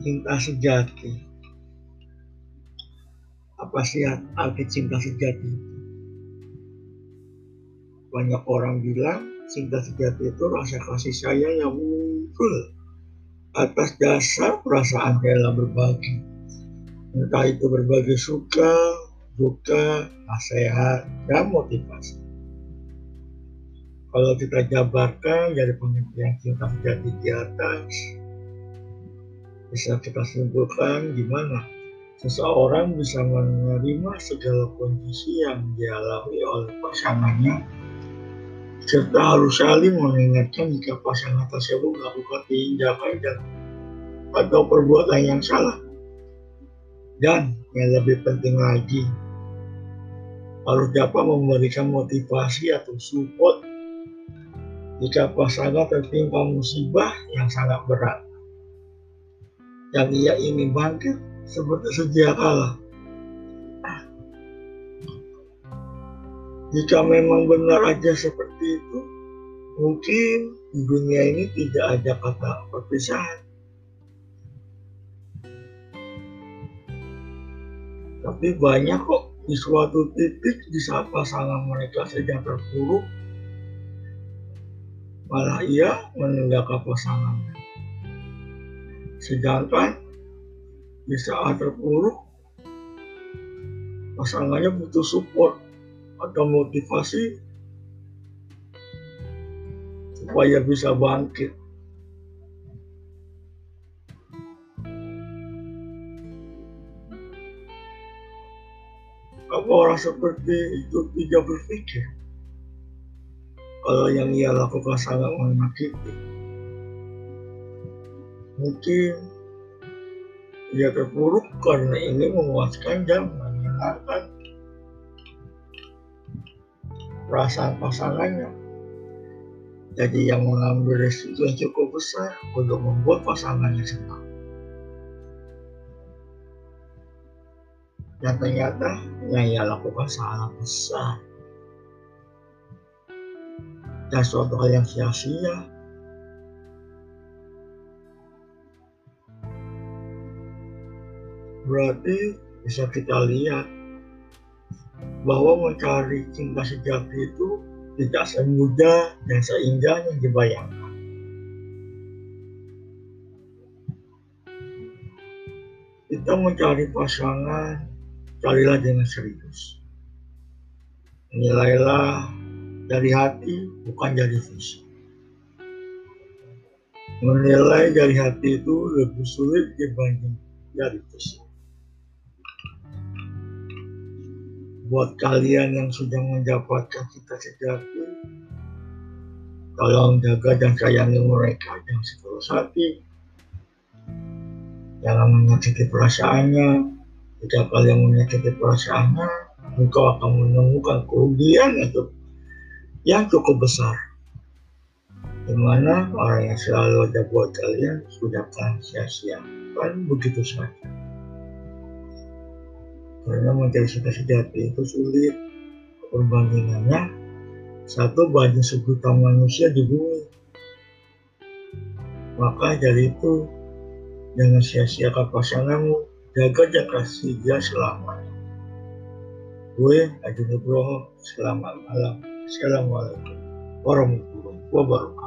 cinta sejati. Apa sih arti cinta sejati? Banyak orang bilang cinta sejati itu rasa kasih sayang yang muncul atas dasar perasaan rela berbagi. Entah itu berbagi suka, duka, nasihat, dan motivasi. Kalau kita jabarkan dari pengertian cinta sejati di atas, bisa kita simpulkan gimana? Seseorang bisa menerima segala kondisi yang dialami oleh pasangannya. Serta harus saling mengingatkan jika pasangan tersebut melakukan tindakan dan atau perbuatan yang salah. Dan yang lebih penting lagi, harus dapat memberikan motivasi atau support jika pasangan tertimpa musibah yang sangat berat yang ia ingin bangkit seperti sedia kala. Jika memang benar aja seperti itu, mungkin di dunia ini tidak ada kata perpisahan. Tapi banyak kok di suatu titik di saat pasangan mereka sedang terpuruk, malah ia meninggalkan pasangannya. Sedangkan di saat terpuruk, pasangannya butuh support atau motivasi supaya bisa bangkit. Apa orang seperti itu tidak berpikir kalau yang ia lakukan sangat menyakiti? Mungkin ia terpuruk karena ini memuaskan dan menyenangkan perasaan pasangannya. Jadi yang mengambil resiko yang cukup besar untuk membuat pasangannya senang. Dan ternyata yang ia lakukan sangat besar. Dan suatu hal yang sia-sia Berarti bisa kita lihat bahwa mencari cinta sejati itu tidak semudah dan seindah yang dibayangkan. Kita mencari pasangan, carilah dengan serius. Nilailah dari hati, bukan dari fisik. Menilai dari hati itu lebih sulit dibanding dari fisik. Buat kalian yang sudah mendapatkan cita sejati tolong jaga dan sayangi mereka. Dengan setulus hati jangan menyakiti perasaannya. Jika kalian menyakiti perasaannya engkau akan menemukan kerugian itu yang cukup besar. Di mana orang yang selalu ada buat kalian sudah akan sia-sia. Kan begitu saja karena mencari cinta sejati itu sulit. Perbandingannya satu banding sejuta manusia di bumi. Maka dari itu jangan sia-siakan pasanganmu. Jaga dan kasih dia selamanya gue Adi Nugroho selamat malam. Assalamualaikum warahmatullahi wabarakatuh